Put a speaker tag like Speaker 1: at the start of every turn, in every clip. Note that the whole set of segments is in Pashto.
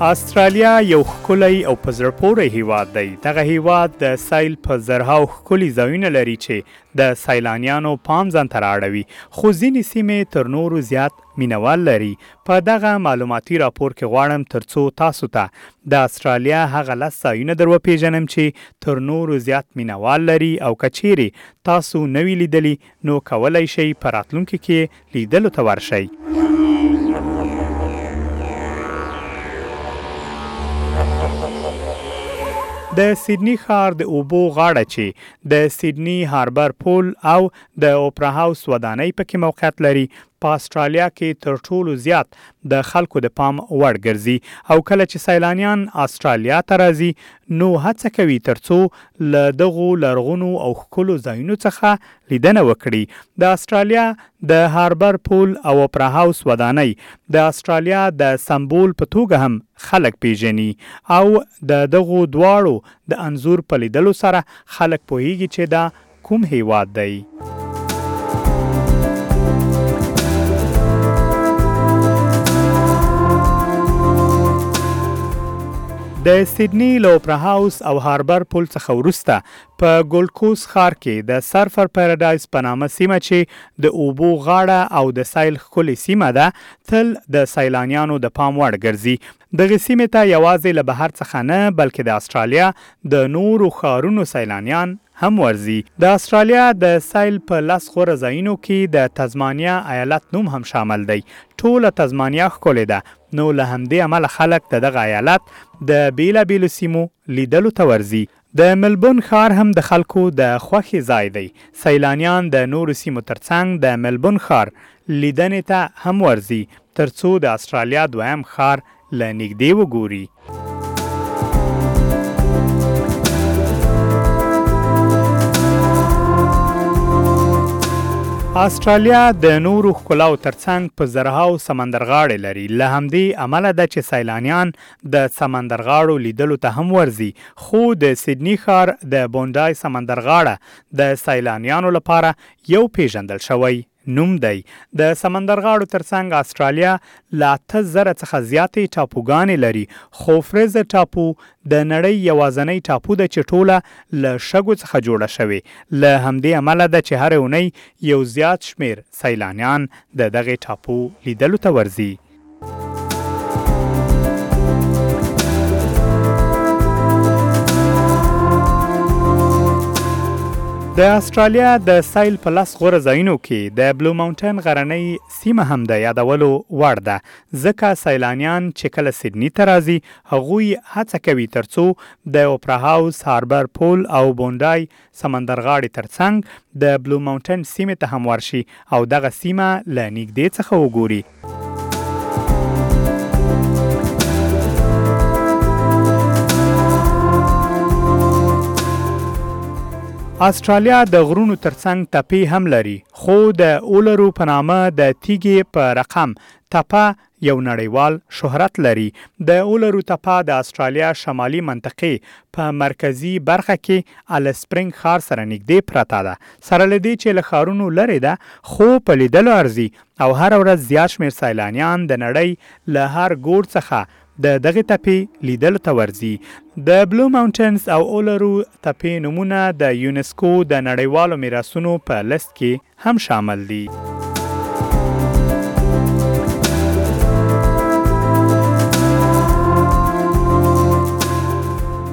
Speaker 1: استرالیا
Speaker 2: یو ښکلی او په زړه پورې هیواد دی دغه هیواد د سیل په زرهاو ښکلي ځایونه لري چې د سیلانیانو پام ځان ته راړوي خو ځینې سیمې تر نورو زیات مینوال لري په دغه معلوماتي راپور کې غواړم ترڅو تاسو ته د استرالیا هغه لس ځایونه در وپیژنم چې تر نورو زیات مینوال لري او کچيري تاسو نوی لیدلی نو کولی شئ په راتلونکي کې لیدلو ته ورشئ. د سیدني ښار د اوبو غاړه چې د سیدني هاربر پول او د اوپرا هاوس ودانۍ پکې موقعیت لري، په اسټرالیا کې تر ټولو زیات د خلکو د پام وړ ګرځي او کله چې سیلانیان اسټرالیا ته راځي، نو هڅه کوي تر څو له دغو لرغونو او ښکلو ځایونو څخه لیدنه وکړي، د اسټرالیا د هاربر پول او اپرا هاوس ودانۍ د اسټرالیا د سمبول په توګه هم خلک پېژني او د دغو دواړو د انځور په لیدلو سره خلک پوهېږي چې دا کوم هیواد دی؟ د سیدنی له اوپرا هاوس او هاربر پل څخه وروسته په ګولډ کوس ښار کې د سرفر پیراډایز په نامه سیمه چې د اوبو غاړه او د سایل ښکلې سیمه ده تل د سیلانیانو د پام وړ ګرځي دغه سیمه ته یوازې له بهر څخه نه بلکې د استرالیا د نورو ښارونو سیلانیان هم ورځي. د استرالیا د سیل په لس غوره ځایونو کي د تزمانیا ایالت نوم هم شامل دئ. ټوله تزمانیا ښکلې ده نو له همدې امله خلک د دغه ایالت د بیلا بیلو سیمو لیدلو ته ورځي. د ملبون ښار هم د خلکو د خوښې ځای دئ. سیلانیان د نورو سیمو تر څنګ د ملبون ښار لیدنې ته هم ورځي تر څو د استرالیا دویم ښار له نږدې وګوري. آسټرالیا د نورو ښکلاو ترڅنګ په زرهاو سمندرغاړې لري له همدې امله ده چې سیلانیان د سمندرغاړو لیدلو ته هم ورځي خو د سیدنی ښار د بونډای سمندرغاړه د سیلانیانو لپاره یو پیژندل شوی نوم دی. د سمندرغاړو تر څنګ اسټرالیا له اته زره څخه زیاتې ټاپوګانې لري، خو فریزر ټاپو د نړۍ یوازنۍ ټاپو ده چې ټوله له شګو څخه جوړه شوې، له همدې امله ده چې هرې اونۍ یو زیات شمېر سیلانیان د دغې ټاپو لیدلو ته ورځي. د استرالیا د سیل په لس غوره ځایونو کې د بلو ماونټن غرنۍ سیمه هم د یادولو وړ ده ځکه سیلانیان چې کله سیدنی ته راځي هغوی هڅه کوي ترڅو د اوپرا هاوس هاربر پول او بونډای سمندرغاړې تر څنګ د بلو ماونټن سیمې ته هم ورشي او دغه سیمه له نږدې څخه وګوري. استرالیا د غرونو ترڅنګ تپې هم لري خو د اولرو په نامه د تیږې په رقم تپه یو نړیوال شهرت لري. د اولرو تپه د اسټرالیا شمالي منطقې په مرکزي برخه کې الیس سپرینګ ښار سره نږدې پرته ده. سره له دې چې له ښارونو لرې ده، خو په لیدلو ارزي او هره ورځ زیات شمېر سیلانیان د نړۍ له هر ګوټ څخه د دغې تپې لیدلو ته ورځي. د بلو ماونټنز او اولرو تپې نومونه د یونسکو د نړیوالو میراثونو په لست کې هم شامل دي.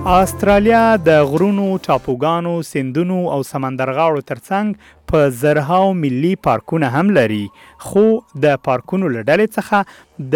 Speaker 2: استرالیا د غرونو، ټاپوګانو، سیندونو او سمندرغاړو ترڅنګ په زرهاو ملي پارکونه هم لري، خو د پارکونو له ډلې څخه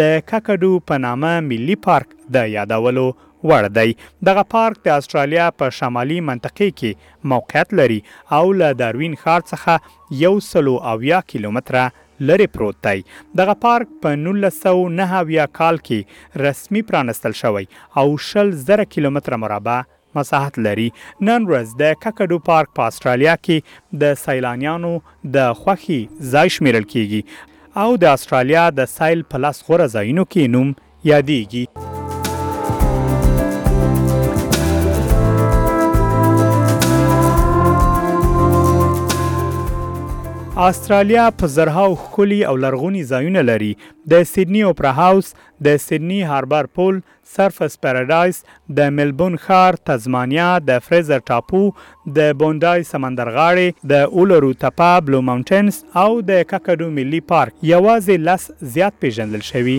Speaker 2: د ککډو په نامه ملي پارک د یادولو وړ دی. دغه پارک د استرالیا په شمالي منطقې کې موقعیت لري او له داروین ښار څخه یو سل او اویا کیلومتره لرې پروت دی. دغه پارک په نولس سوه او نهه اویا کال کې رسمي پرانستل شوی او شل زره کیلومتره مربع مساحت لري. نن ورځ د ککډو پارک په اسټرالیا کې د سیلانیانو د خوښي ځای شمېرل کېږي او د اسټرالیا د سیل په لس غوره ځایونو کې یې نوم یادیږي. استرالیا په زرهاو ښکلي او لرغوني ځایونه لري، د سیدني اوپرا هاوس، د سیدني هاربر پول، سرفس پاراډایس، د ملبون ښار، تزمانیا، د فریزر ټاپو، د بونډای سمندر غاړې، د اولرو تپه، بلو ماونټینز، او د ککاډو ملي پارک یوازې لس زیات پېژندل شوي.